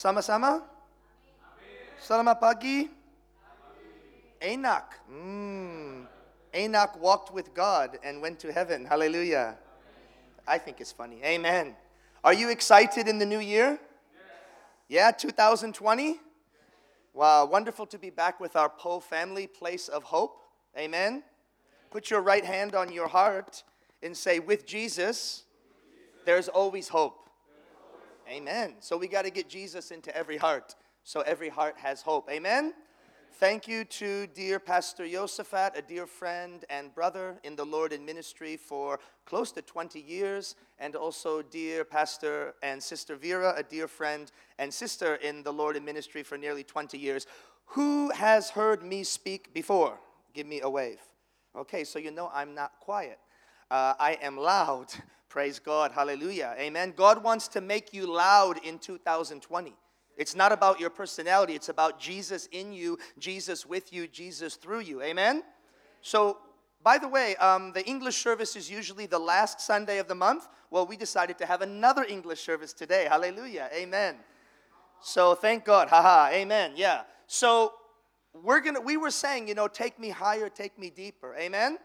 Sama-sama? Selamat pagi. Enoch. Mm. Enoch walked with God and went to heaven. Hallelujah. I think it's funny. Amen. Are you excited in the new year? Yeah, 2020? Wow, wonderful to be back with our Poe family, place of hope. Amen. Put your right hand on your heart and say, with Jesus, there's always hope. Amen. So we got to get Jesus into every heart so every heart has hope. Amen. Thank you to dear Pastor Josephat, a dear friend and brother in the Lord in ministry for close to 20 years, and also dear Pastor and Sister Vera, a dear friend and sister in the Lord in ministry for nearly 20 years. Who has heard me speak before? Give me a wave. Okay, so you know I'm not quiet. Uh, I am loud. Praise God. Hallelujah. Amen. God wants to make you loud in 2020. It's not about your personality, it's about Jesus in you, Jesus with you, Jesus through you. Amen. So, by the way, um, the English service is usually the last Sunday of the month. Well, we decided to have another English service today. Hallelujah. Amen. So, thank God. Haha. Amen. Yeah. So, we're gonna we were saying, you know, take me higher, take me deeper. Amen.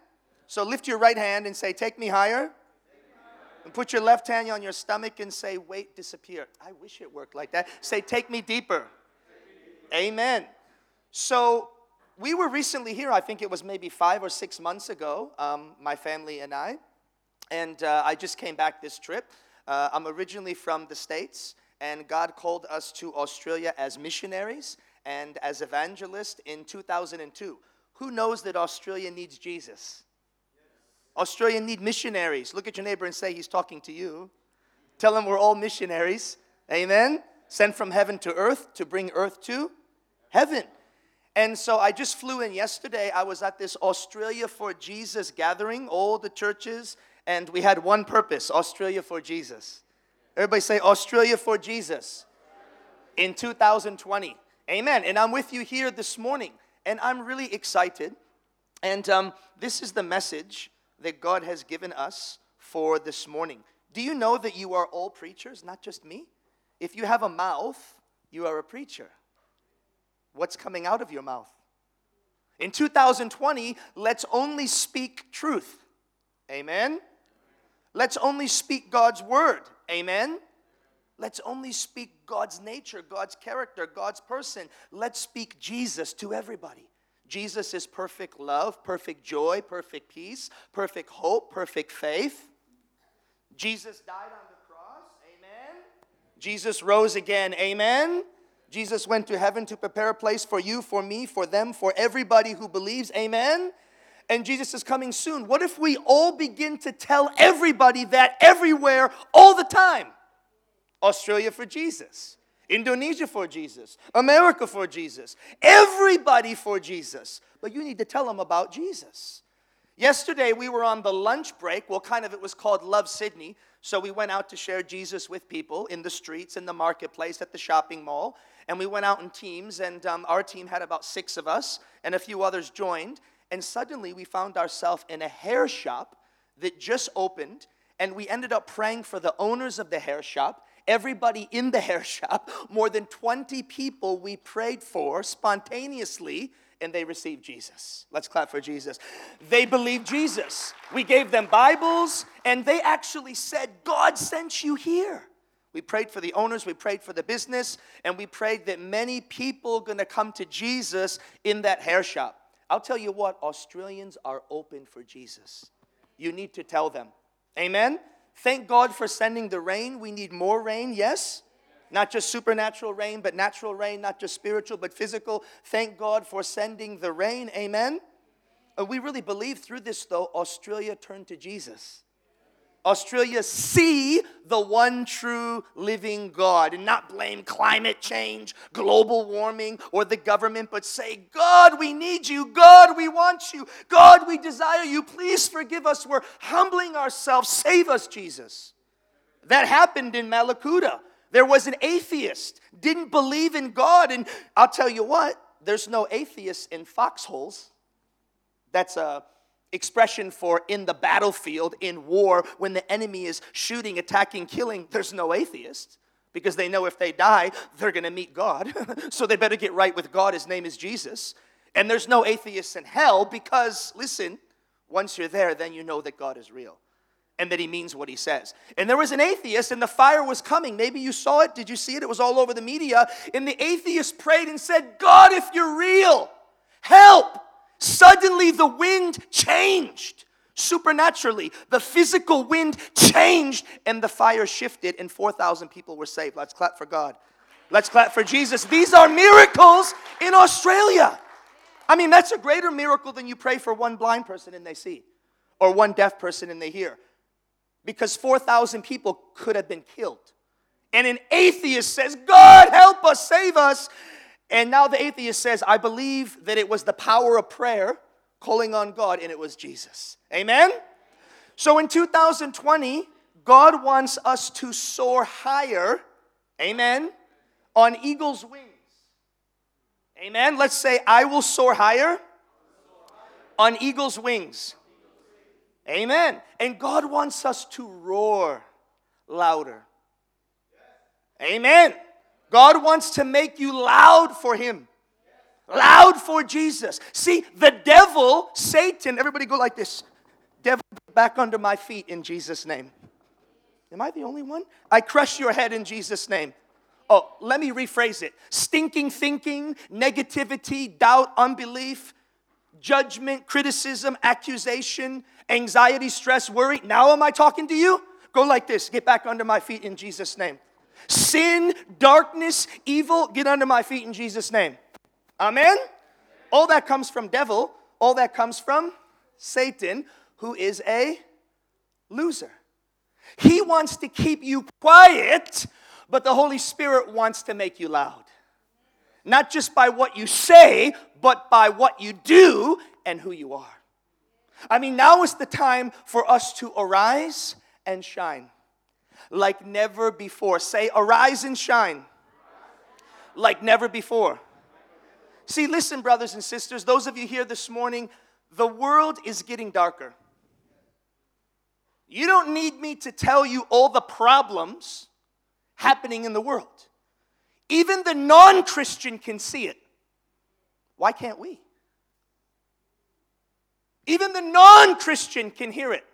So lift your right hand and say, Take me higher. And put your left hand on your stomach and say, Weight disappear. I wish it worked like that. Say, Take me deeper. Amen. So we were recently here, I think it was maybe five or six months ago, um, my family and I. And uh, I just came back this trip. Uh, I'm originally from the States, and God called us to Australia as missionaries and as evangelists in 2002. Who knows that Australia needs Jesus? Australia need missionaries. Look at your neighbor and say, He's talking to you. Tell him we're all missionaries. Amen. Sent from heaven to earth to bring earth to heaven. And so I just flew in yesterday. I was at this Australia for Jesus gathering, all the churches, and we had one purpose Australia for Jesus. Everybody say Australia for Jesus in 2020. Amen. And I'm with you here this morning, and I'm really excited. And um, this is the message that God has given us for this morning. Do you know that you are all preachers, not just me? If you have a mouth, you are a preacher. What's coming out of your mouth? In 2020, let's only speak truth. Amen. Let's only speak God's word. Amen. Let's only speak God's nature, God's character, God's person. Let's speak Jesus to everybody. Jesus is perfect love, perfect joy, perfect peace, perfect hope, perfect faith. Jesus died on the cross, amen. Jesus rose again, amen. Jesus went to heaven to prepare a place for you, for me, for them, for everybody who believes, amen. And Jesus is coming soon. What if we all begin to tell everybody that everywhere, all the time? Australia for Jesus. Indonesia for Jesus, America for Jesus, everybody for Jesus. But you need to tell them about Jesus. Yesterday we were on the lunch break. Well, kind of it was called Love Sydney. So we went out to share Jesus with people in the streets, in the marketplace, at the shopping mall. And we went out in teams, and um, our team had about six of us, and a few others joined. And suddenly we found ourselves in a hair shop that just opened, and we ended up praying for the owners of the hair shop everybody in the hair shop, more than 20 people we prayed for spontaneously, and they received Jesus. Let's clap for Jesus. They believed Jesus. We gave them Bibles, and they actually said, God sent you here. We prayed for the owners, we prayed for the business, and we prayed that many people are gonna come to Jesus in that hair shop. I'll tell you what, Australians are open for Jesus. You need to tell them. Amen? Thank God for sending the rain. We need more rain, yes? Not just supernatural rain, but natural rain, not just spiritual, but physical. Thank God for sending the rain, amen? Uh, we really believe through this, though, Australia turned to Jesus. Australia see the one true living God and not blame climate change, global warming, or the government, but say, God, we need you. God, we want you. God, we desire you. Please forgive us. We're humbling ourselves. Save us, Jesus. That happened in Mallacoota. There was an atheist, didn't believe in God. And I'll tell you what, there's no atheists in foxholes. That's a expression for in the battlefield, in war, when the enemy is shooting, attacking, killing, there's no atheist. because they know if they die, they're going to meet God. so they better get right with God. His name is Jesus. And there's no atheists in hell because, listen, once you're there, then you know that God is real and that he means what he says. And there was an atheist, and the fire was coming. Maybe you saw it. Did you see it? It was all over the media. And the atheist prayed and said, God, if you're real, help. Suddenly the wind changed supernaturally. The physical wind changed and the fire shifted, and 4,000 people were saved. Let's clap for God. Let's clap for Jesus. These are miracles in Australia. I mean, that's a greater miracle than you pray for one blind person and they see, or one deaf person and they hear. Because 4,000 people could have been killed. And an atheist says, God, help us, save us. And now the atheist says, I believe that it was the power of prayer calling on God, and it was Jesus. Amen? So in 2020, God wants us to soar higher, amen, on eagle's wings. Amen. Let's say, I will soar higher on eagle's wings. Amen. And God wants us to roar louder. Amen. God wants to make you loud for Him. Loud for Jesus. See, the devil, Satan, everybody go like this. Devil, get back under my feet in Jesus' name. Am I the only one? I crush your head in Jesus' name. Oh, let me rephrase it stinking thinking, negativity, doubt, unbelief, judgment, criticism, accusation, anxiety, stress, worry. Now, am I talking to you? Go like this get back under my feet in Jesus' name. Sin, darkness, evil, get under my feet in Jesus' name. Amen? All that comes from devil, all that comes from Satan, who is a loser. He wants to keep you quiet, but the Holy Spirit wants to make you loud. Not just by what you say, but by what you do and who you are. I mean, now is the time for us to arise and shine like never before. Say, arise and shine like never before. See, listen, brothers and sisters, those of you here this morning, the world is getting darker. You don't need me to tell you all the problems happening in the world. Even the non Christian can see it. Why can't we? Even the non Christian can hear it.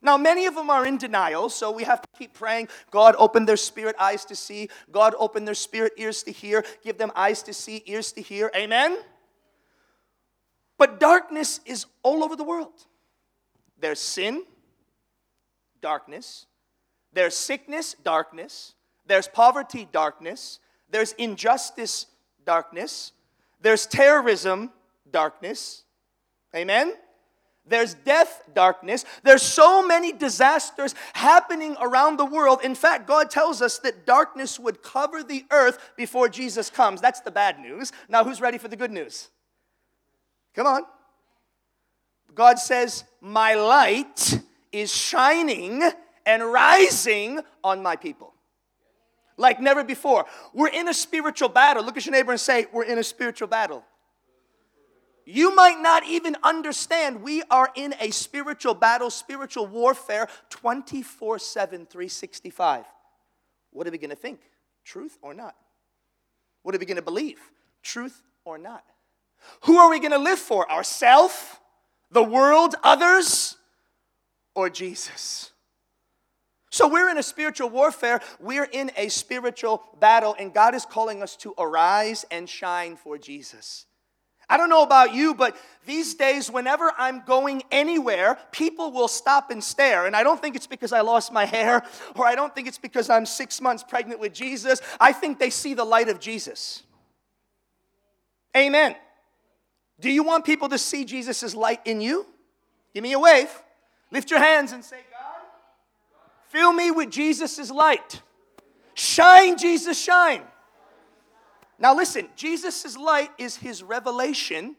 Now, many of them are in denial, so we have to keep praying. God, open their spirit eyes to see. God, open their spirit ears to hear. Give them eyes to see, ears to hear. Amen? But darkness is all over the world. There's sin, darkness. There's sickness, darkness. There's poverty, darkness. There's injustice, darkness. There's terrorism, darkness. Amen? There's death, darkness. There's so many disasters happening around the world. In fact, God tells us that darkness would cover the earth before Jesus comes. That's the bad news. Now, who's ready for the good news? Come on. God says, My light is shining and rising on my people like never before. We're in a spiritual battle. Look at your neighbor and say, We're in a spiritual battle. You might not even understand we are in a spiritual battle, spiritual warfare 24 7, 365. What are we going to think? Truth or not? What are we going to believe? Truth or not? Who are we going to live for? Ourself, the world, others, or Jesus? So we're in a spiritual warfare. We're in a spiritual battle, and God is calling us to arise and shine for Jesus. I don't know about you, but these days, whenever I'm going anywhere, people will stop and stare. And I don't think it's because I lost my hair, or I don't think it's because I'm six months pregnant with Jesus. I think they see the light of Jesus. Amen. Do you want people to see Jesus' light in you? Give me a wave. Lift your hands and say, God, fill me with Jesus' light. Shine, Jesus, shine. Now, listen, Jesus' light is his revelation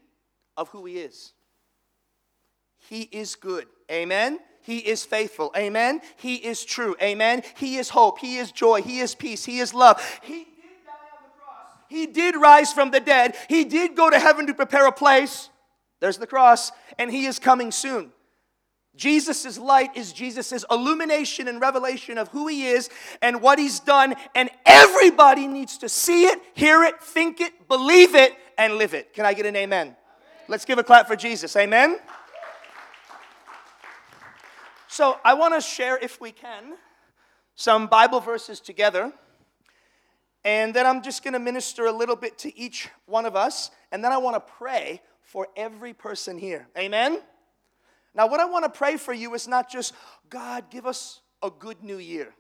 of who he is. He is good. Amen. He is faithful. Amen. He is true. Amen. He is hope. He is joy. He is peace. He is love. He did die on the cross. He did rise from the dead. He did go to heaven to prepare a place. There's the cross. And he is coming soon. Jesus' light is Jesus' illumination and revelation of who he is and what he's done, and everybody needs to see it, hear it, think it, believe it, and live it. Can I get an amen? amen. Let's give a clap for Jesus. Amen. So, I want to share, if we can, some Bible verses together. And then I'm just going to minister a little bit to each one of us. And then I want to pray for every person here. Amen? Now, what I want to pray for you is not just, God, give us a good new year.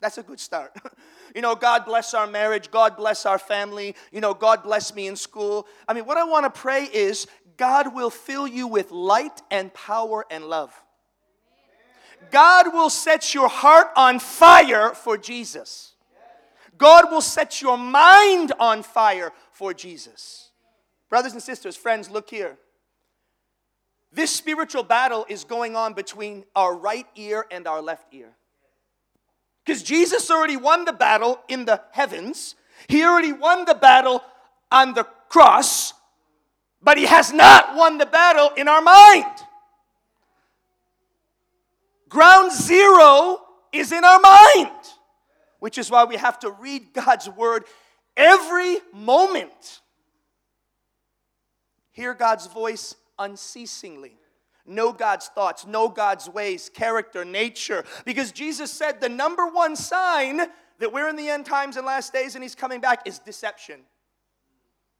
That's a good start. you know, God bless our marriage. God bless our family. You know, God bless me in school. I mean, what I want to pray is God will fill you with light and power and love. God will set your heart on fire for Jesus. God will set your mind on fire for Jesus. Brothers and sisters, friends, look here. This spiritual battle is going on between our right ear and our left ear. Because Jesus already won the battle in the heavens, He already won the battle on the cross, but He has not won the battle in our mind. Ground zero is in our mind, which is why we have to read God's word every moment. Hear God's voice unceasingly. Know God's thoughts, know God's ways, character, nature. Because Jesus said the number one sign that we're in the end times and last days and He's coming back is deception.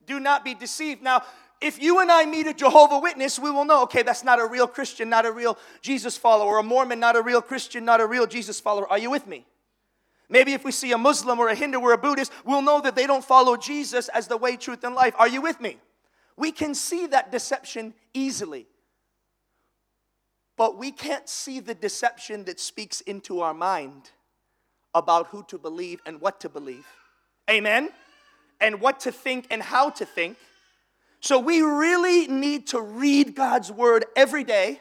Do not be deceived. Now, if you and I meet a Jehovah Witness, we will know, okay, that's not a real Christian, not a real Jesus follower, a Mormon, not a real Christian, not a real Jesus follower. Are you with me? Maybe if we see a Muslim or a Hindu or a Buddhist, we'll know that they don't follow Jesus as the way, truth, and life. Are you with me? We can see that deception easily. But we can't see the deception that speaks into our mind about who to believe and what to believe. Amen? And what to think and how to think. So we really need to read God's word every day,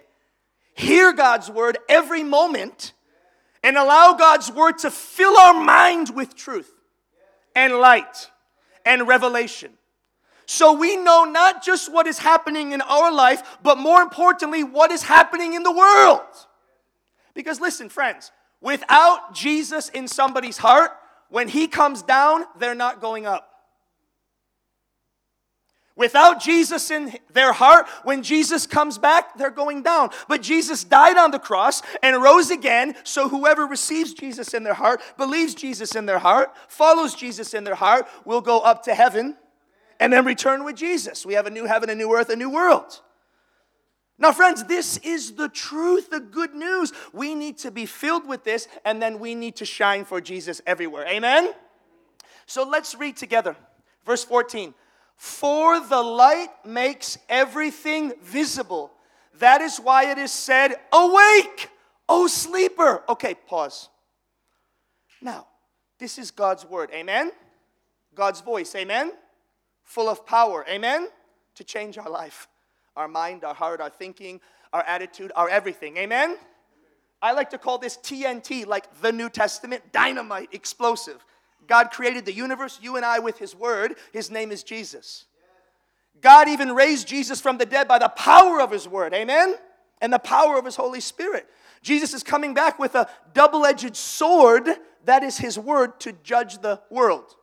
hear God's word every moment, and allow God's word to fill our minds with truth and light and revelation. So we know not just what is happening in our life, but more importantly, what is happening in the world. Because listen, friends, without Jesus in somebody's heart, when he comes down, they're not going up. Without Jesus in their heart, when Jesus comes back, they're going down. But Jesus died on the cross and rose again, so whoever receives Jesus in their heart, believes Jesus in their heart, follows Jesus in their heart, will go up to heaven and then return with Jesus. We have a new heaven, a new earth, a new world. Now, friends, this is the truth, the good news. We need to be filled with this, and then we need to shine for Jesus everywhere. Amen? So let's read together. Verse 14 For the light makes everything visible. That is why it is said, Awake, O sleeper. Okay, pause. Now, this is God's word. Amen? God's voice. Amen? Full of power. Amen? To change our life, our mind, our heart, our thinking, our attitude, our everything. Amen? I like to call this TNT, like the New Testament, dynamite, explosive. God created the universe, you and I with His Word. His name is Jesus. God even raised Jesus from the dead by the power of His Word. Amen? And the power of His Holy Spirit. Jesus is coming back with a double edged sword that is His Word to judge the world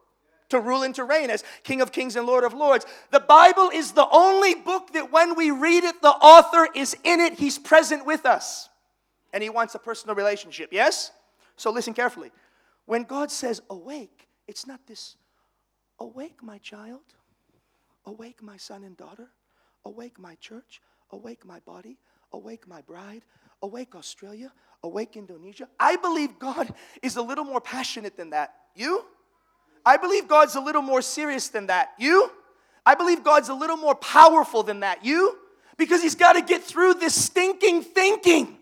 to rule and to reign as King of Kings and Lord of Lords. The Bible is the only book that when we read it, the author is in it, he's present with us. And he wants a personal relationship, yes? So listen carefully. When God says awake, it's not this awake, my child, awake, my son and daughter, awake, my church, awake, my body, awake, my bride, awake, Australia, awake, Indonesia. I believe God is a little more passionate than that. You? I believe God's a little more serious than that. You? I believe God's a little more powerful than that. You? Because He's got to get through this stinking thinking.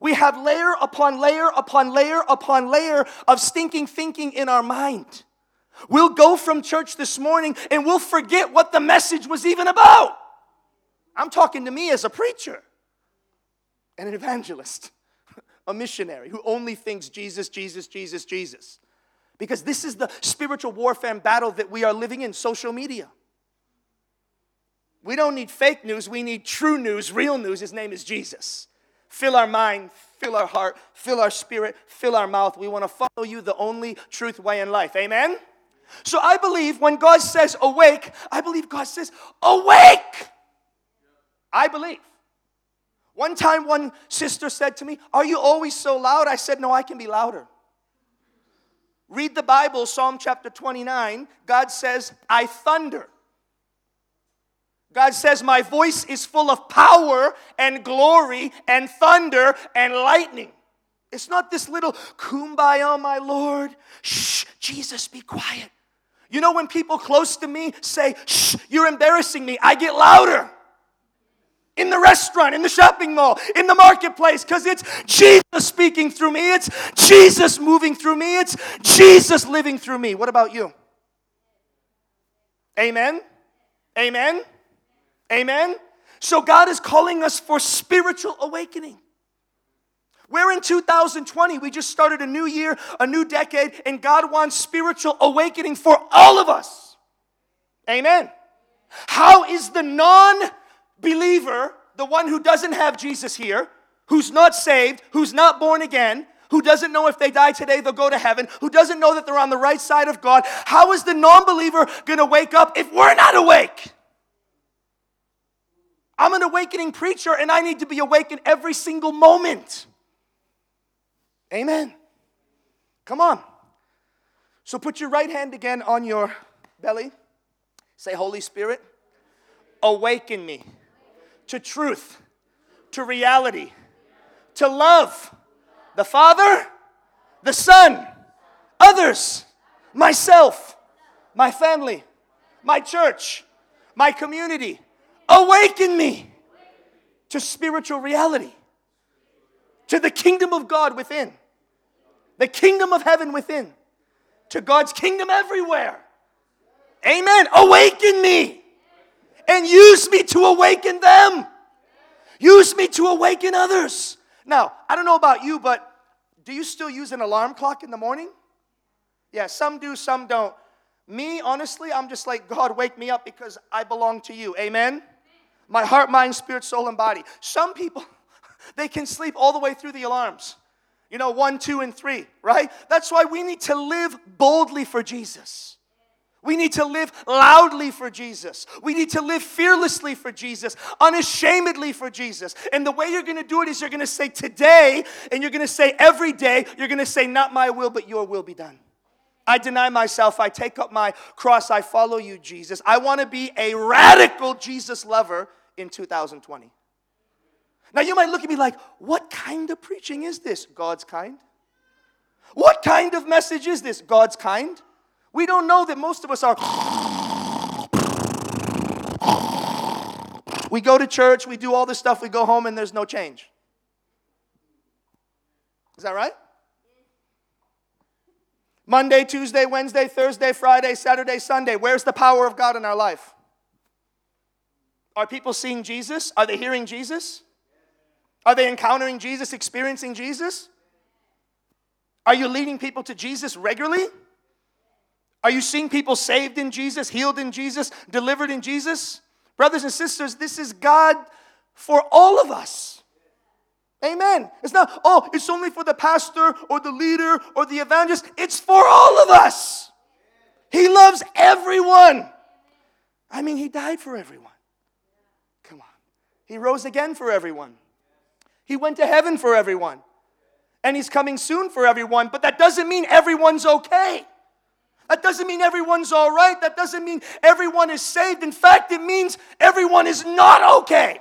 We have layer upon layer upon layer upon layer of stinking thinking in our mind. We'll go from church this morning and we'll forget what the message was even about. I'm talking to me as a preacher and an evangelist, a missionary who only thinks Jesus, Jesus, Jesus, Jesus. Because this is the spiritual warfare and battle that we are living in social media. We don't need fake news, we need true news, real news. His name is Jesus. fill our mind, fill our heart, fill our spirit, fill our mouth. We want to follow you, the only truth, way, in life. Amen? So I believe when God says awake, I believe God says awake. I believe. One time, one sister said to me, Are you always so loud? I said, No, I can be louder. Read the Bible, Psalm chapter 29. God says, I thunder. God says, My voice is full of power and glory and thunder and lightning. It's not this little kumbaya, my Lord. Shh, Jesus, be quiet. You know, when people close to me say, Shh, you're embarrassing me, I get louder. In the restaurant, in the shopping mall, in the marketplace, because it's Jesus speaking through me. It's Jesus moving through me. It's Jesus living through me. What about you? Amen? Amen? Amen? So God is calling us for spiritual awakening. We're in 2020. We just started a new year, a new decade, and God wants spiritual awakening for all of us. Amen. How is the non believer, the one who doesn't have Jesus here, who's not saved, who's not born again, who doesn't know if they die today they'll go to heaven, who doesn't know that they're on the right side of God, how is the non believer going to wake up if we're not awake? I'm an awakening preacher and I need to be awakened every single moment. Amen. Come on. So put your right hand again on your belly. Say, Holy Spirit, awaken me to truth, to reality, to love the Father, the Son, others, myself, my family, my church, my community. Awaken me to spiritual reality to the kingdom of God within, the kingdom of heaven within, to God's kingdom everywhere. Amen. Awaken me and use me to awaken them. Use me to awaken others. Now, I don't know about you, but do you still use an alarm clock in the morning? Yeah, some do, some don't. Me, honestly, I'm just like, God, wake me up because I belong to you. Amen? My heart, mind, spirit, soul, and body. Some people, they can sleep all the way through the alarms. You know, one, two, and three, right? That's why we need to live boldly for Jesus. We need to live loudly for Jesus. We need to live fearlessly for Jesus, unashamedly for Jesus. And the way you're going to do it is you're going to say today, and you're going to say every day, you're going to say, Not my will, but your will be done. I deny myself. I take up my cross. I follow you, Jesus. I want to be a radical Jesus lover in 2020. Now you might look at me like, what kind of preaching is this? God's kind. What kind of message is this? God's kind. We don't know that most of us are. We go to church, we do all this stuff, we go home, and there's no change. Is that right? Monday, Tuesday, Wednesday, Thursday, Friday, Saturday, Sunday. Where's the power of God in our life? Are people seeing Jesus? Are they hearing Jesus? Are they encountering Jesus, experiencing Jesus? Are you leading people to Jesus regularly? Are you seeing people saved in Jesus, healed in Jesus, delivered in Jesus? Brothers and sisters, this is God for all of us. Amen. It's not, oh, it's only for the pastor or the leader or the evangelist. It's for all of us. He loves everyone. I mean, He died for everyone. Come on. He rose again for everyone. He went to heaven for everyone. And He's coming soon for everyone, but that doesn't mean everyone's okay. That doesn't mean everyone's all right. That doesn't mean everyone is saved. In fact, it means everyone is not okay.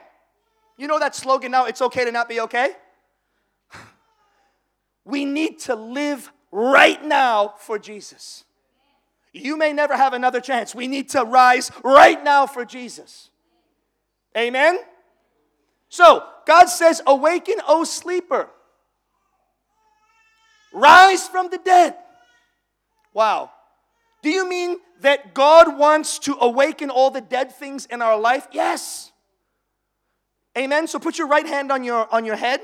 You know that slogan now, it's okay to not be okay? We need to live right now for Jesus. You may never have another chance. We need to rise right now for Jesus. Amen? So, God says, Awaken, O sleeper. Rise from the dead. Wow. Do you mean that God wants to awaken all the dead things in our life? Yes. Amen. So put your right hand on your on your head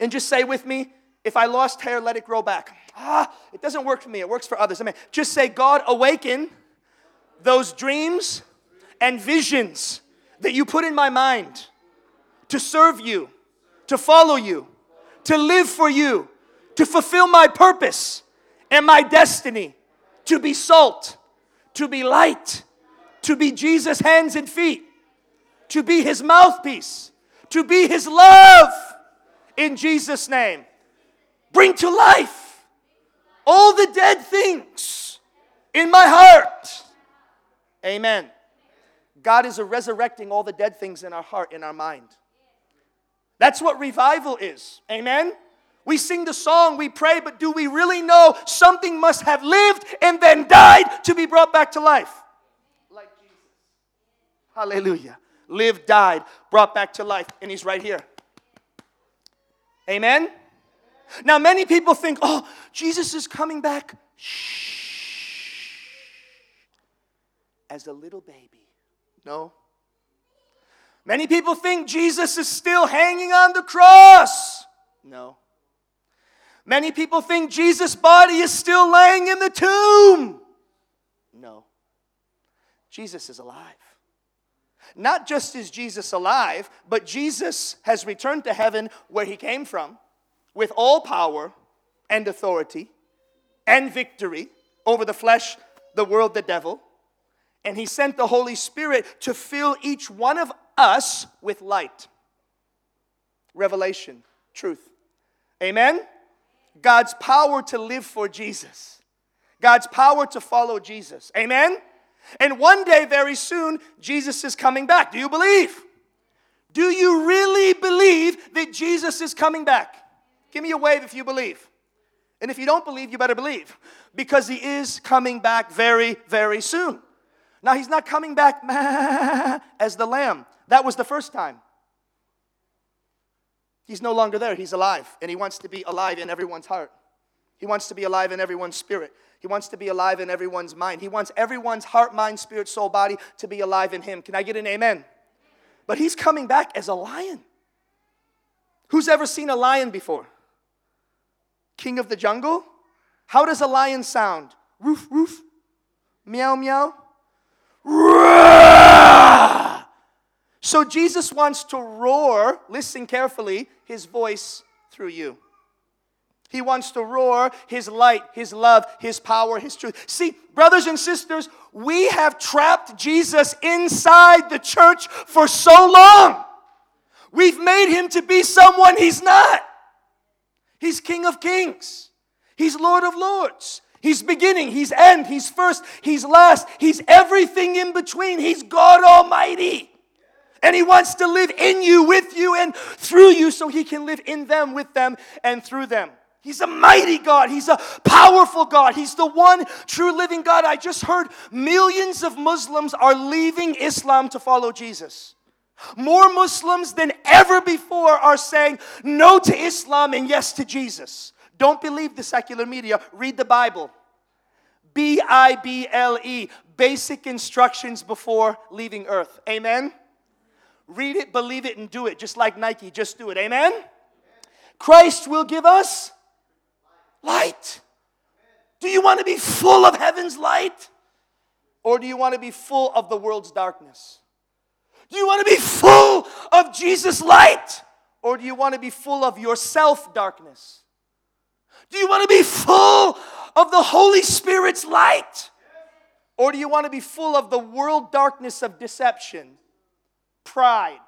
and just say with me, if I lost hair, let it grow back. Ah, it doesn't work for me. It works for others. I mean, just say, God, awaken those dreams and visions that you put in my mind to serve you, to follow you, to live for you, to fulfill my purpose and my destiny, to be salt, to be light, to be Jesus' hands and feet, to be his mouthpiece, to be his love in Jesus' name. Bring to life all the dead things in my heart. Amen. God is resurrecting all the dead things in our heart, in our mind. That's what revival is. Amen. We sing the song, we pray, but do we really know something must have lived and then died to be brought back to life? Like Jesus. Hallelujah. Lived, died, brought back to life, and he's right here. Amen? Now, many people think, oh, Jesus is coming back. Shh. As a little baby. No. Many people think Jesus is still hanging on the cross. No. Many people think Jesus' body is still laying in the tomb. No. Jesus is alive. Not just is Jesus alive, but Jesus has returned to heaven where he came from with all power and authority and victory over the flesh, the world, the devil. And he sent the Holy Spirit to fill each one of us with light, revelation, truth. Amen? God's power to live for Jesus, God's power to follow Jesus. Amen? And one day, very soon, Jesus is coming back. Do you believe? Do you really believe that Jesus is coming back? Give me a wave if you believe. And if you don't believe, you better believe because he is coming back very, very soon. Now, he's not coming back as the lamb. That was the first time. He's no longer there. He's alive. And He wants to be alive in everyone's heart. He wants to be alive in everyone's spirit. He wants to be alive in everyone's mind. He wants everyone's heart, mind, spirit, soul, body to be alive in Him. Can I get an amen? But He's coming back as a lion. Who's ever seen a lion before? King of the jungle? How does a lion sound? Roof, roof, meow, meow. So Jesus wants to roar, listen carefully, his voice through you. He wants to roar his light, his love, his power, his truth. See, brothers and sisters, we have trapped Jesus inside the church for so long. We've made him to be someone he's not. He's King of Kings, he's Lord of Lords. He's beginning, he's end, he's first, he's last, he's everything in between. He's God Almighty. And He wants to live in you, with you, and through you so He can live in them, with them, and through them. He's a mighty God. He's a powerful God. He's the one true living God. I just heard millions of Muslims are leaving Islam to follow Jesus. More Muslims than ever before are saying no to Islam and yes to Jesus. Don't believe the secular media. Read the Bible. B I B L E, basic instructions before leaving earth. Amen? Read it, believe it, and do it. Just like Nike, just do it. Amen? Christ will give us light. Do you want to be full of heaven's light? Or do you want to be full of the world's darkness? Do you want to be full of Jesus' light? Or do you want to be full of yourself darkness? Do you want to be full of the Holy Spirit's light? Or do you want to be full of the world darkness of deception? Pride.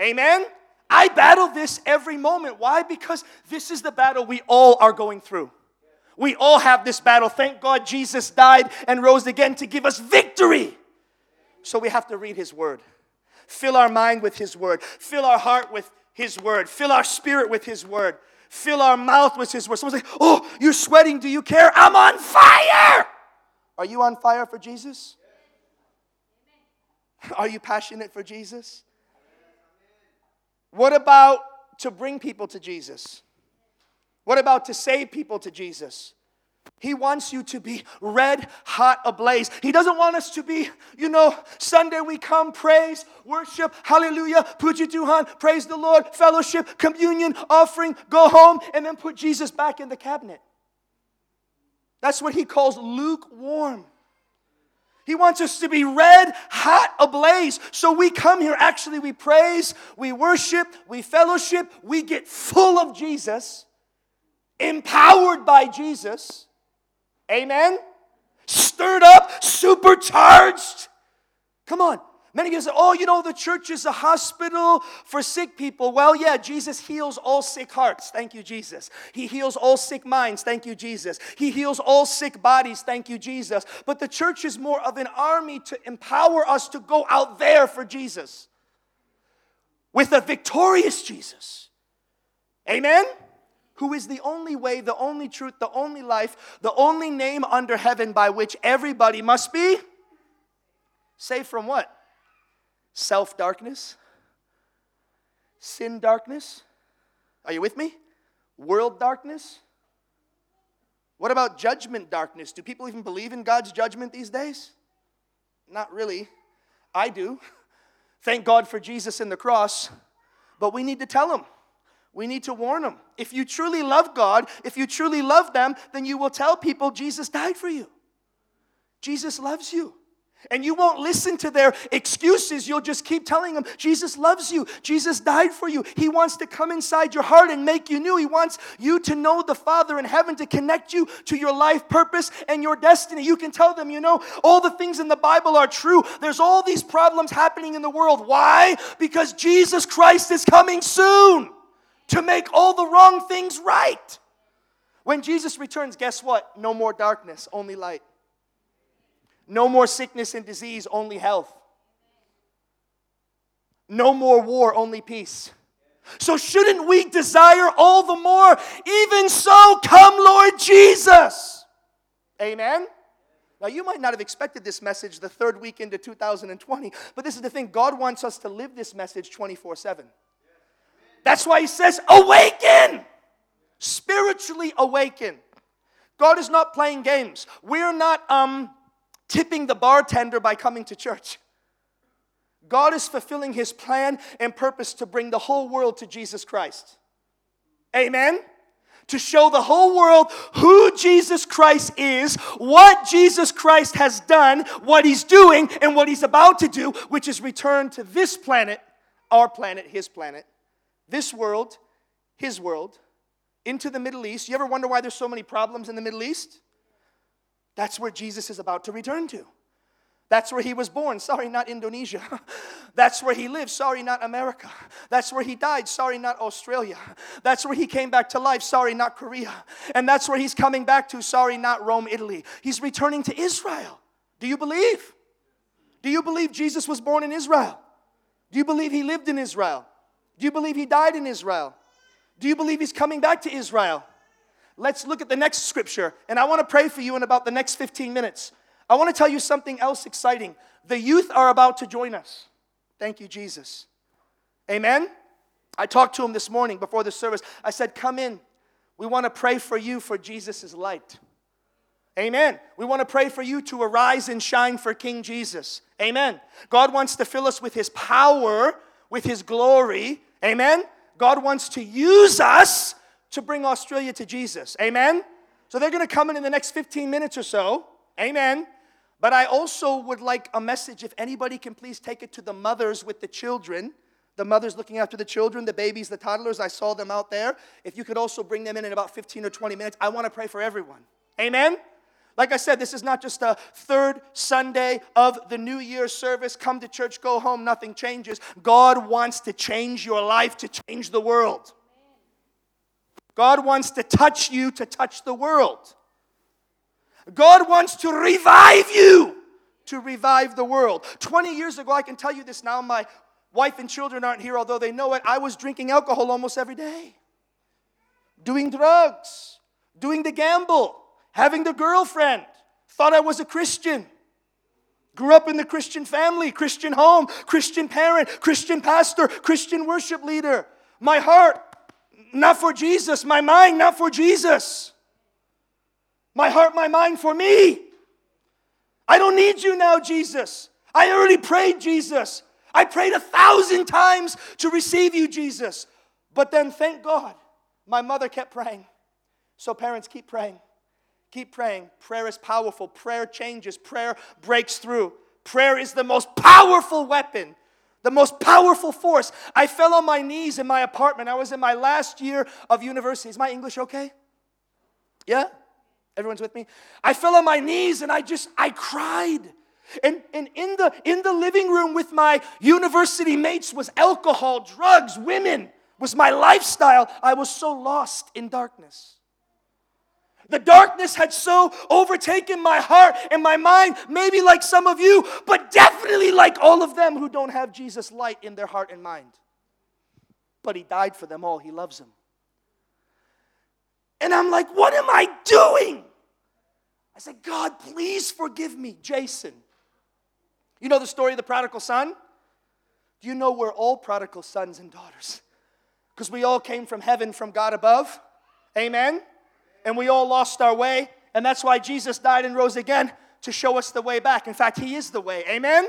Amen? I battle this every moment. Why? Because this is the battle we all are going through. We all have this battle. Thank God Jesus died and rose again to give us victory. So we have to read His Word. Fill our mind with His Word. Fill our heart with His Word. Fill our spirit with His Word. Fill our mouth with His Word. Someone's like, Oh, you're sweating. Do you care? I'm on fire. Are you on fire for Jesus? Are you passionate for Jesus? What about to bring people to Jesus? What about to save people to Jesus? He wants you to be red hot ablaze. He doesn't want us to be, you know, Sunday we come, praise, worship, hallelujah, puji Tuhan, praise the Lord, fellowship, communion, offering, go home, and then put Jesus back in the cabinet. That's what he calls lukewarm. He wants us to be red hot ablaze. So we come here, actually, we praise, we worship, we fellowship, we get full of Jesus, empowered by Jesus. Amen? Stirred up, supercharged. Come on. Many people say, oh, you know, the church is a hospital for sick people. Well, yeah, Jesus heals all sick hearts. Thank you, Jesus. He heals all sick minds. Thank you, Jesus. He heals all sick bodies. Thank you, Jesus. But the church is more of an army to empower us to go out there for Jesus with a victorious Jesus. Amen? Who is the only way, the only truth, the only life, the only name under heaven by which everybody must be saved from what? Self darkness, sin darkness. Are you with me? World darkness. What about judgment darkness? Do people even believe in God's judgment these days? Not really. I do. Thank God for Jesus and the cross. But we need to tell them. We need to warn them. If you truly love God, if you truly love them, then you will tell people Jesus died for you. Jesus loves you. And you won't listen to their excuses. You'll just keep telling them, Jesus loves you. Jesus died for you. He wants to come inside your heart and make you new. He wants you to know the Father in heaven to connect you to your life purpose and your destiny. You can tell them, you know, all the things in the Bible are true. There's all these problems happening in the world. Why? Because Jesus Christ is coming soon to make all the wrong things right. When Jesus returns, guess what? No more darkness, only light. No more sickness and disease, only health. No more war, only peace. So, shouldn't we desire all the more? Even so, come, Lord Jesus. Amen. Now, you might not have expected this message the third week into 2020, but this is the thing God wants us to live this message 24 7. That's why He says, awaken, spiritually awaken. God is not playing games. We're not, um, tipping the bartender by coming to church. God is fulfilling his plan and purpose to bring the whole world to Jesus Christ. Amen? To show the whole world who Jesus Christ is, what Jesus Christ has done, what he's doing, and what he's about to do, which is return to this planet, our planet, his planet, this world, his world, into the Middle East. You ever wonder why there's so many problems in the Middle East? That's where Jesus is about to return to. That's where he was born. Sorry, not Indonesia. That's where he lived. Sorry, not America. That's where he died. Sorry, not Australia. That's where he came back to life. Sorry, not Korea. And that's where he's coming back to. Sorry, not Rome, Italy. He's returning to Israel. Do you believe? Do you believe Jesus was born in Israel? Do you believe he lived in Israel? Do you believe he died in Israel? Do you believe he's coming back to Israel? Let's look at the next scripture, and I want to pray for you in about the next 15 minutes. I want to tell you something else exciting. The youth are about to join us. Thank you, Jesus. Amen. I talked to him this morning before the service. I said, Come in. We want to pray for you for Jesus' light. Amen. We want to pray for you to arise and shine for King Jesus. Amen. God wants to fill us with His power, with His glory. Amen. God wants to use us to bring Australia to Jesus. Amen? So they're going to come in in the next 15 minutes or so. Amen. But I also would like a message if anybody can please take it to the mothers with the children. The mothers looking after the children, the babies, the toddlers, I saw them out there. If you could also bring them in in about 15 or 20 minutes, I want to pray for everyone. Amen? Like I said, this is not just a third Sunday of the New Year service. Come to church, go home, nothing changes. God wants to change your life, to change the world. God wants to touch you to touch the world. God wants to revive you to revive the world. 20 years ago, I can tell you this now, my wife and children aren't here, although they know it. I was drinking alcohol almost every day, doing drugs, doing the gamble, having the girlfriend, thought I was a Christian. Grew up in the Christian family, Christian home, Christian parent, Christian pastor, Christian worship leader. My heart not for Jesus. My mind, not for Jesus. My heart, my mind for me. I don't need you now, Jesus. I already prayed, Jesus. I prayed a thousand times to receive you, Jesus. But then, thank God, my mother kept praying. So, parents, keep praying. Keep praying. Prayer is powerful. Prayer changes. Prayer breaks through. Prayer is the most powerful weapon, the most powerful force. I fell on my knees in my apartment. I was in my last year of university. Is my English okay? Yeah? Everyone's with me? I fell on my knees and I just, I cried. And, and in, the, in the living room with my university mates was alcohol, drugs, women, was my lifestyle. I was so lost in darkness. The darkness had so overtaken my heart and my mind, maybe like some of you, but definitely like all of them who don't have Jesus' light in their heart and mind. But He died for them all, He loves them. And I'm like, what am I doing? I said, God, please forgive me, Jason. You know the story of the prodigal son? Do you know we're all prodigal sons and daughters? Because we all came from heaven from God above. Amen? And we all lost our way. And that's why Jesus died and rose again to show us the way back. In fact, He is the way. Amen?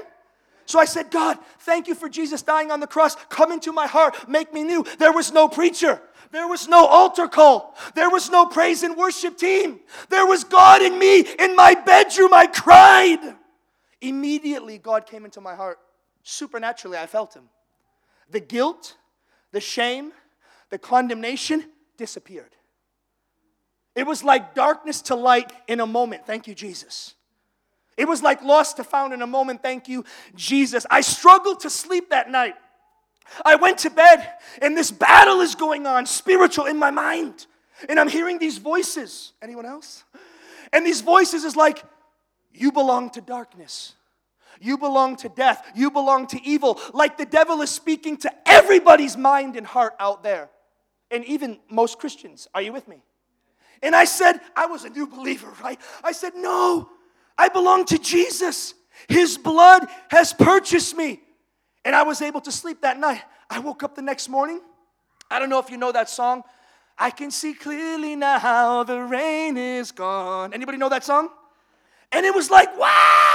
So I said, God, thank you for Jesus dying on the cross. Come into my heart, make me new. There was no preacher. There was no altar call. There was no praise and worship team. There was God in me in my bedroom. I cried. Immediately, God came into my heart. Supernaturally, I felt Him. The guilt, the shame, the condemnation disappeared. It was like darkness to light in a moment. Thank you, Jesus. It was like lost to found in a moment. Thank you, Jesus. I struggled to sleep that night. I went to bed and this battle is going on, spiritual in my mind. And I'm hearing these voices. Anyone else? And these voices is like, you belong to darkness. You belong to death. You belong to evil. Like the devil is speaking to everybody's mind and heart out there. And even most Christians. Are you with me? And I said, I was a new believer, right? I said, no, I belong to Jesus. His blood has purchased me. And I was able to sleep that night. I woke up the next morning. I don't know if you know that song. I can see clearly now the rain is gone. Anybody know that song? And it was like, wow,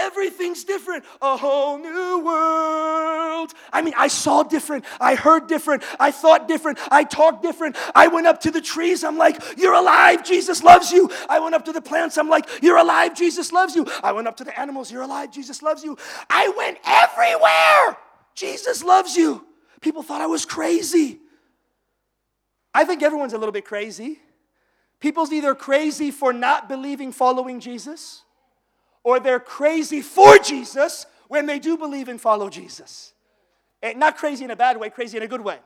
everything's different. A whole new world. I mean, I saw different. I heard different. I thought different. I talked different. I went up to the trees. I'm like, you're alive. Jesus loves you. I went up to the plants. I'm like, you're alive. Jesus loves you. I went up to the animals. You're alive. Jesus loves you. I went everywhere. Jesus loves you. People thought I was crazy. I think everyone's a little bit crazy. People's either crazy for not believing following Jesus, or they're crazy for Jesus when they do believe and follow Jesus. And not crazy in a bad way, crazy in a good way.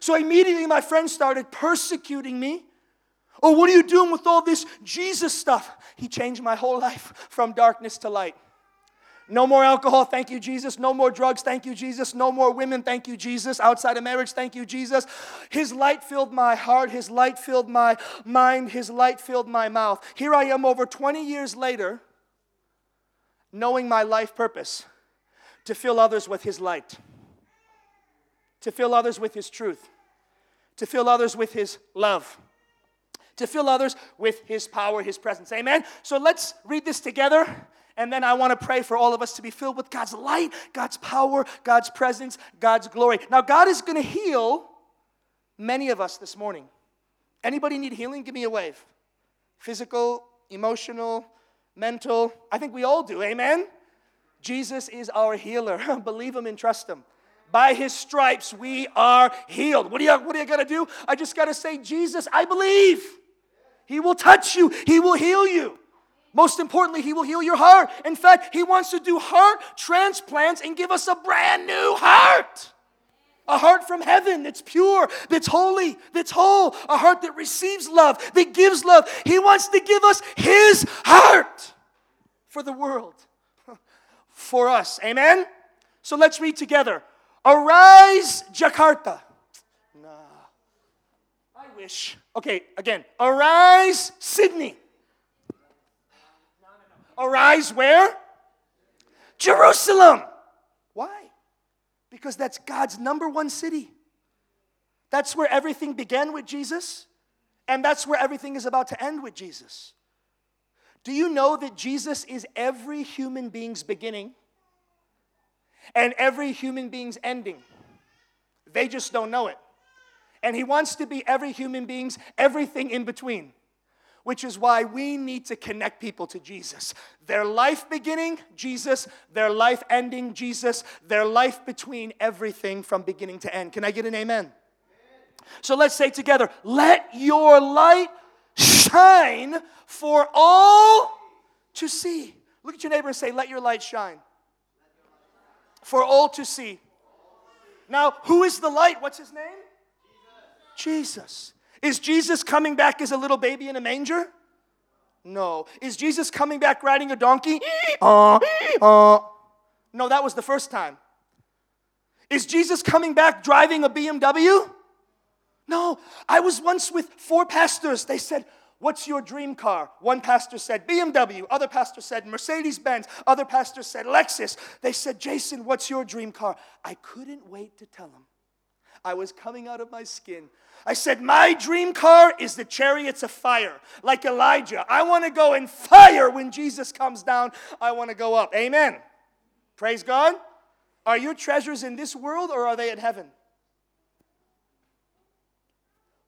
So immediately my friends started persecuting me. Oh, what are you doing with all this Jesus stuff? He changed my whole life from darkness to light. No more alcohol, thank you, Jesus. No more drugs, thank you, Jesus. No more women, thank you, Jesus. Outside of marriage, thank you, Jesus. His light filled my heart, His light filled my mind, His light filled my mouth. Here I am over 20 years later, knowing my life purpose to fill others with His light, to fill others with His truth, to fill others with His love to fill others with his power, his presence. Amen. So let's read this together and then I want to pray for all of us to be filled with God's light, God's power, God's presence, God's glory. Now, God is going to heal many of us this morning. Anybody need healing? Give me a wave. Physical, emotional, mental. I think we all do. Amen? Jesus is our healer. Believe him and trust him. By his stripes we are healed. What do you what are you gonna do? I just gotta say, Jesus, I believe. He will touch you, he will heal you. Most importantly, He will heal your heart. In fact, He wants to do heart transplants and give us a brand new heart. A heart from heaven that's pure, that's holy, that's whole. A heart that receives love, that gives love. He wants to give us His heart for the world, for us. Amen? So let's read together. Arise, Jakarta. Nah. I wish. Okay, again. Arise, Sydney. Arise where? Jerusalem. Because that's God's number one city. That's where everything began with Jesus, and that's where everything is about to end with Jesus. Do you know that Jesus is every human being's beginning and every human being's ending? They just don't know it. And He wants to be every human being's everything in between. Which is why we need to connect people to Jesus. Their life beginning, Jesus. Their life ending, Jesus. Their life between, everything from beginning to end. Can I get an amen? So let's say together, let your light shine for all to see. Look at your neighbor and say, let your light shine for all to see. Now, who is the light? What's his name? Jesus. Jesus. Is Jesus coming back as a little baby in a manger? No. Is Jesus coming back riding a donkey? Uh, uh. No, that was the first time. Is Jesus coming back driving a BMW? No. I was once with four pastors. They said, What's your dream car? One pastor said BMW. Other pastor said Mercedes Benz. Other pastor said Lexus. They said, Jason, what's your dream car? I couldn't wait to tell them. I was coming out of my skin. I said, My dream car is the chariots of fire, like Elijah. I want to go in fire when Jesus comes down. I want to go up. Amen. Praise God. Are your treasures in this world or are they in heaven?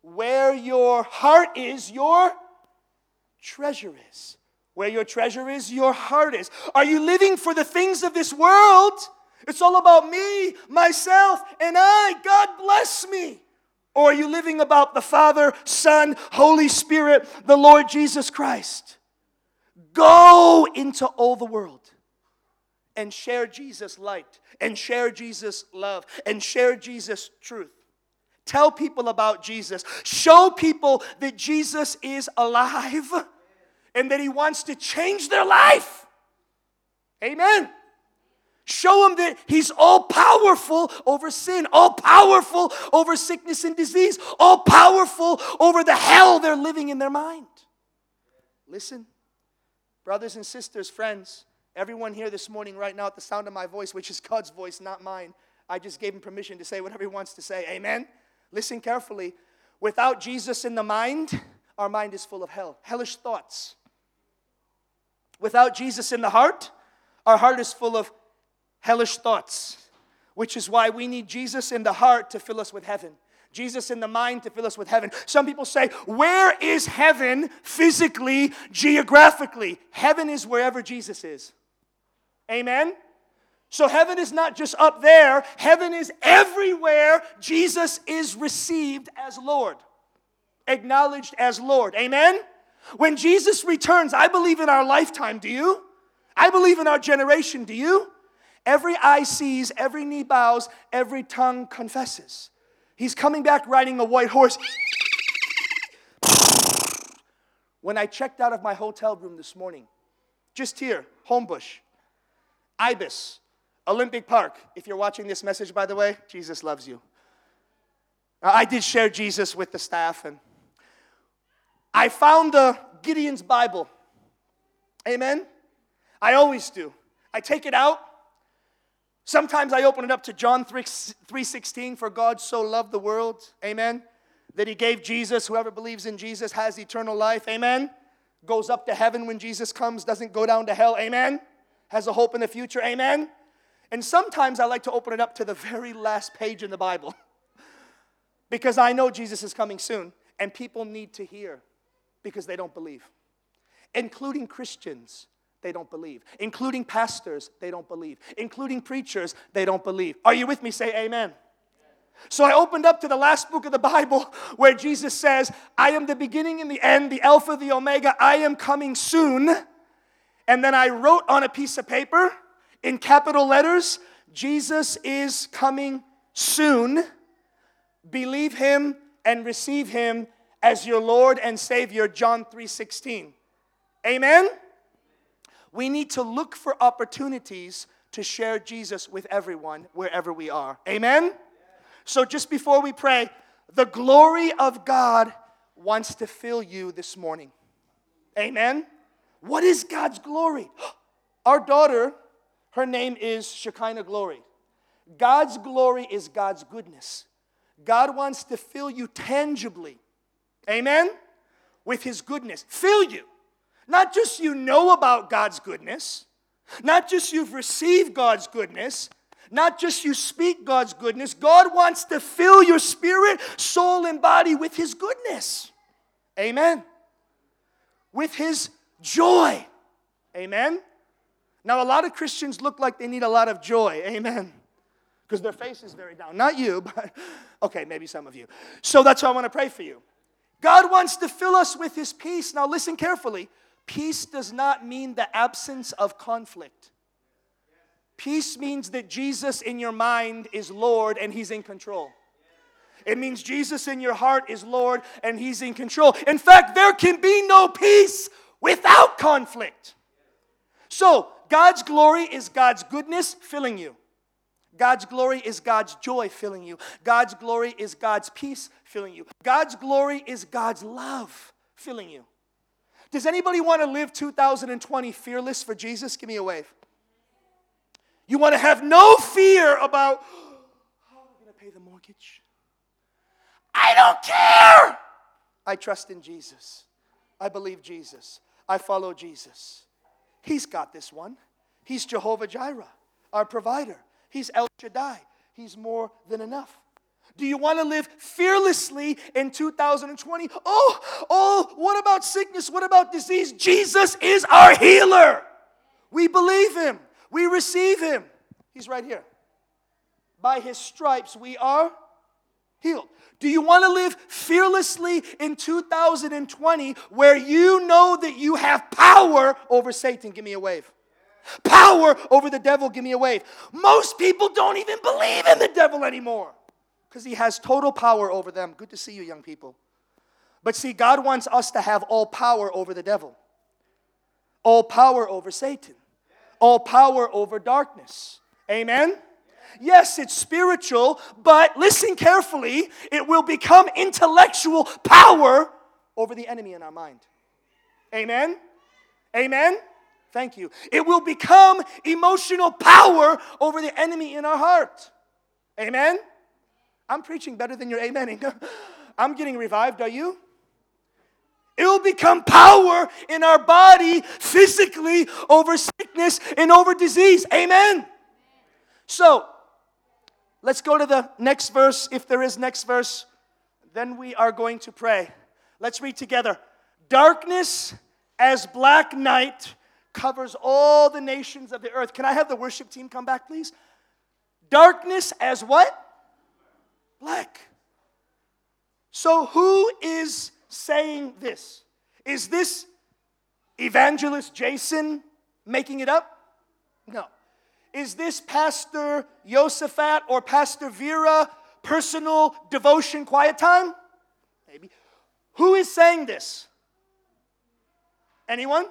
Where your heart is, your treasure is. Where your treasure is, your heart is. Are you living for the things of this world? It's all about me, myself, and I. God bless me. Or are you living about the Father, Son, Holy Spirit, the Lord Jesus Christ? Go into all the world and share Jesus' light, and share Jesus' love, and share Jesus' truth. Tell people about Jesus. Show people that Jesus is alive and that He wants to change their life. Amen. Show him that He's all powerful over sin, all powerful over sickness and disease, all powerful over the hell they're living in their mind. Listen, brothers and sisters, friends, everyone here this morning, right now, at the sound of my voice, which is God's voice, not mine, I just gave him permission to say whatever he wants to say. Amen. Listen carefully. Without Jesus in the mind, our mind is full of hell, hellish thoughts. Without Jesus in the heart, our heart is full of hellish thoughts, which is why we need Jesus in the heart to fill us with heaven. Jesus in the mind to fill us with heaven. Some people say, Where is heaven physically, geographically? Heaven is wherever Jesus is. Amen? So heaven is not just up there, heaven is everywhere Jesus is received as Lord, acknowledged as Lord. Amen? When Jesus returns, I believe in our lifetime, do you? I believe in our generation, do you? Every eye sees, every knee bows, every tongue confesses. He's coming back riding a white horse. when I checked out of my hotel room this morning, just here, Homebush, Ibis, Olympic Park. If you're watching this message, by the way, Jesus loves you. I did share Jesus with the staff, and I found the Gideon's Bible. Amen? I always do. I take it out. Sometimes I open it up to John 3, 3.16, for God so loved the world, amen, that he gave Jesus, whoever believes in Jesus has eternal life, amen, goes up to heaven when Jesus comes, doesn't go down to hell, amen, has a hope in the future, amen. And sometimes I like to open it up to the very last page in the Bible because I know Jesus is coming soon and people need to hear because they don't believe, including Christians. They don't believe. Including pastors, they don't believe. Including preachers, they don't believe. Are you with me? Say amen. So I opened up to the last book of the Bible where Jesus says, I am the beginning and the end, the Alpha, the Omega, I am coming soon. And then I wrote on a piece of paper in capital letters, Jesus is coming soon. Believe him and receive him as your Lord and Savior, John 3:16. Amen. We need to look for opportunities to share Jesus with everyone wherever we are. Amen. So just before we pray, the glory of God wants to fill you this morning. Amen. What is God's glory? Our daughter, her name is Shekinah Glory. God's glory is God's goodness. God wants to fill you tangibly Amen? With His goodness. Fill you. Not just you know about God's goodness, not just you've received God's goodness, not just you speak God's goodness. God wants to fill your spirit, soul, and body with His goodness. Amen. with his joy. Amen. Now, a lot of Christians look like they need a lot of joy. Amen. Because their face is very down. Not you, but okay, maybe some of you. So that's why I want to pray for you. God wants to fill us with his peace. Now, listen carefully. Peace does not mean the absence of conflict. Peace means that Jesus in your mind is Lord and he's in control. It means Jesus in your heart is Lord and he's in control. In fact, there can be no peace without conflict. So, God's glory is God's goodness filling you. God's glory is God's joy filling you. God's glory is God's peace filling you. God's glory is God's love filling you. Does anybody want to live 2020 fearless for Jesus? Give me a wave. You want to have no fear about how am I going to pay the mortgage? I don't care. I trust in Jesus. I believe Jesus. I follow Jesus. He's got this one. He's Jehovah Jireh, our provider. He's El Shaddai. He's more than enough. Do you want to live fearlessly in 2020? Oh, oh, what about sickness? What about disease? Jesus is our healer. We believe him. We receive him. He's right here. By his stripes we are healed. Do you want to live fearlessly in 2020 where you know that you have power over Satan? Give me a wave. Power over the devil, give me a wave. Most people don't even believe in the devil anymore because he has total power over them. Good to see you, young people. But see, God wants us to have all power over the devil, all power over Satan, all power over darkness. Amen? Yes, it's spiritual, but listen carefully, it will become intellectual power over the enemy in our mind. Amen? Amen? Thank you. It will become emotional power over the enemy in our heart. Amen? I'm preaching better than you're amening. I'm getting revived, are you? It will become power in our body physically over sickness and over disease. Amen. So, let's go to the next verse. If there is next verse, then we are going to pray. Let's read together. Darkness as black night covers all the nations of the earth. Can I have the worship team come back, please? Darkness as what? Black. So, who is saying this? Is this evangelist Jason making it up? No. Is this Pastor Josephat or Pastor Vera personal devotion quiet time? Maybe. Who is saying this? Anyone?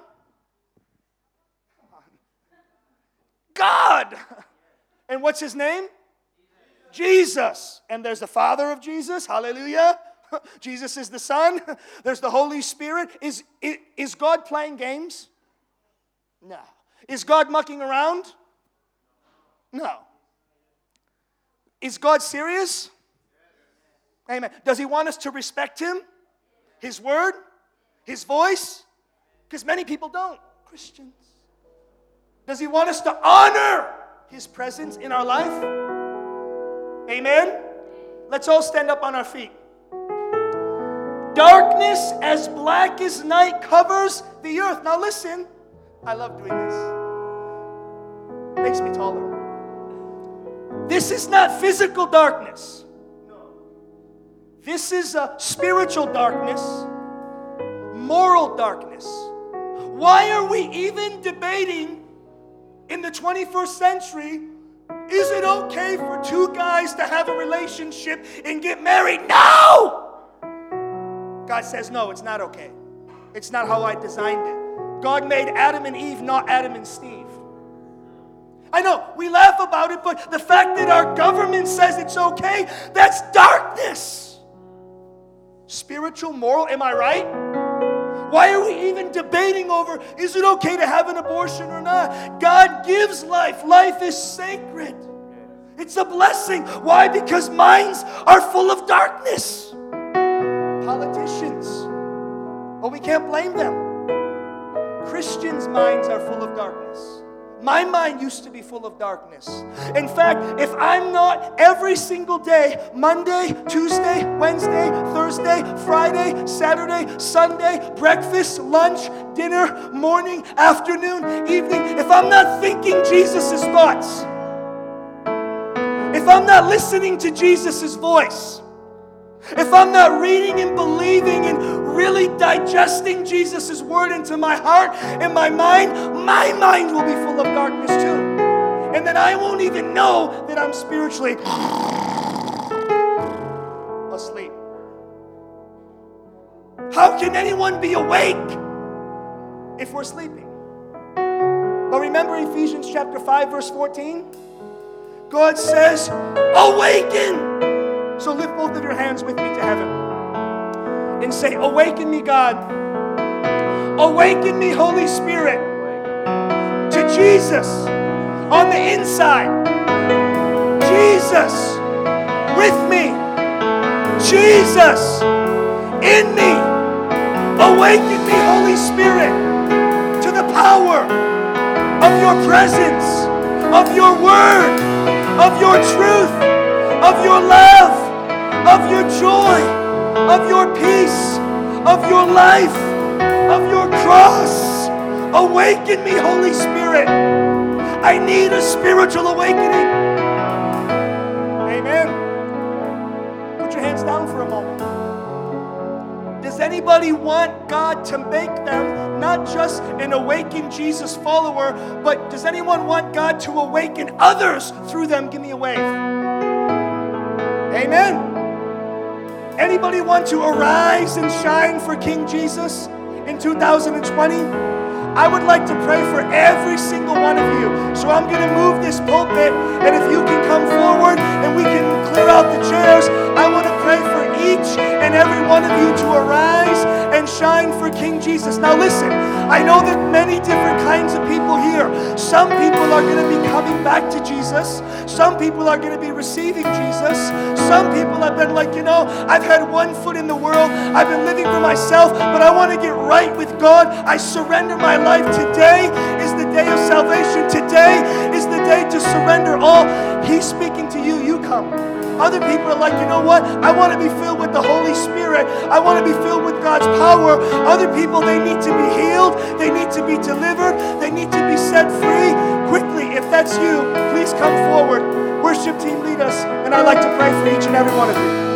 God. And what's his name? Jesus. And there's the Father of Jesus. Hallelujah. Jesus is the Son. There's the Holy Spirit. Is, is God playing games? No. Is God mucking around? No. Is God serious? Amen. Does He want us to respect Him? His word? His voice? Because many people don't. Christians. Does He want us to honor His presence in our life? Amen? Let's all stand up on our feet. Darkness as black as night covers the earth. Now, listen, I love doing this. Makes me taller. This is not physical darkness. No. This is a spiritual darkness, moral darkness. Why are we even debating in the 21st century? Is it okay for two guys to have a relationship and get married? No! God says, no, it's not okay. It's not how I designed it. God made Adam and Eve, not Adam and Steve. I know we laugh about it, but the fact that our government says it's okay, that's darkness. Spiritual, moral, am I right? Why are we even debating over is it okay to have an abortion or not? God gives life, life is sacred. It's a blessing. Why? Because minds are full of darkness. Politicians, but we can't blame them. Christians' minds are full of darkness. My mind used to be full of darkness. In fact, if I'm not every single day, Monday, Tuesday, Wednesday, Thursday, Friday, Saturday, Sunday, breakfast, lunch, dinner, morning, afternoon, evening, if I'm not thinking Jesus' thoughts, if I'm not listening to Jesus' voice, if I'm not reading and believing and really digesting Jesus' word into my heart and my mind, my mind will be full of darkness too. And then I won't even know that I'm spiritually asleep. How can anyone be awake if we're sleeping? But remember Ephesians chapter 5 verse 14? God says, "Awaken." So lift both of your hands with me to heaven and say, Awaken me, God. Awaken me, Holy Spirit, to Jesus on the inside. Jesus with me. Jesus in me. Awaken me, Holy Spirit, to the power of your presence, of your word, of your truth, of your love of your joy, of your peace, of your life, of your cross. Awaken me, Holy Spirit. I need a spiritual awakening. Amen. Put your hands down for a moment. Does anybody want God to make them not just an awakened Jesus follower, but does anyone want God to awaken others through them? Give me a wave. Amen. Anybody want to arise and shine for King Jesus in 2020? I would like to pray for every single one of you. So I'm going to move this pulpit, and if you can come forward and we can clear out the chairs, I want to pray for each and every one of you to arise and shine for King Jesus. Now, listen, I know that many different kinds of people here. Some people are going to be coming back to Jesus, some people are going to be receiving Jesus. Some people have been like, you know, I've had one foot in the world, I've been living for myself, but I want to get right with God. I surrender my life. Today is the day of salvation. Today is the day to surrender all. He's speaking to you. You come. Other people are like, you know what? I want to be filled with the Holy Spirit. I want to be filled with God's power. Other people, they need to be healed. They need to be delivered. They need to be set free. Quickly, if that's you, please come forward. Worship team, lead us. And I'd like to pray for each and every one of you.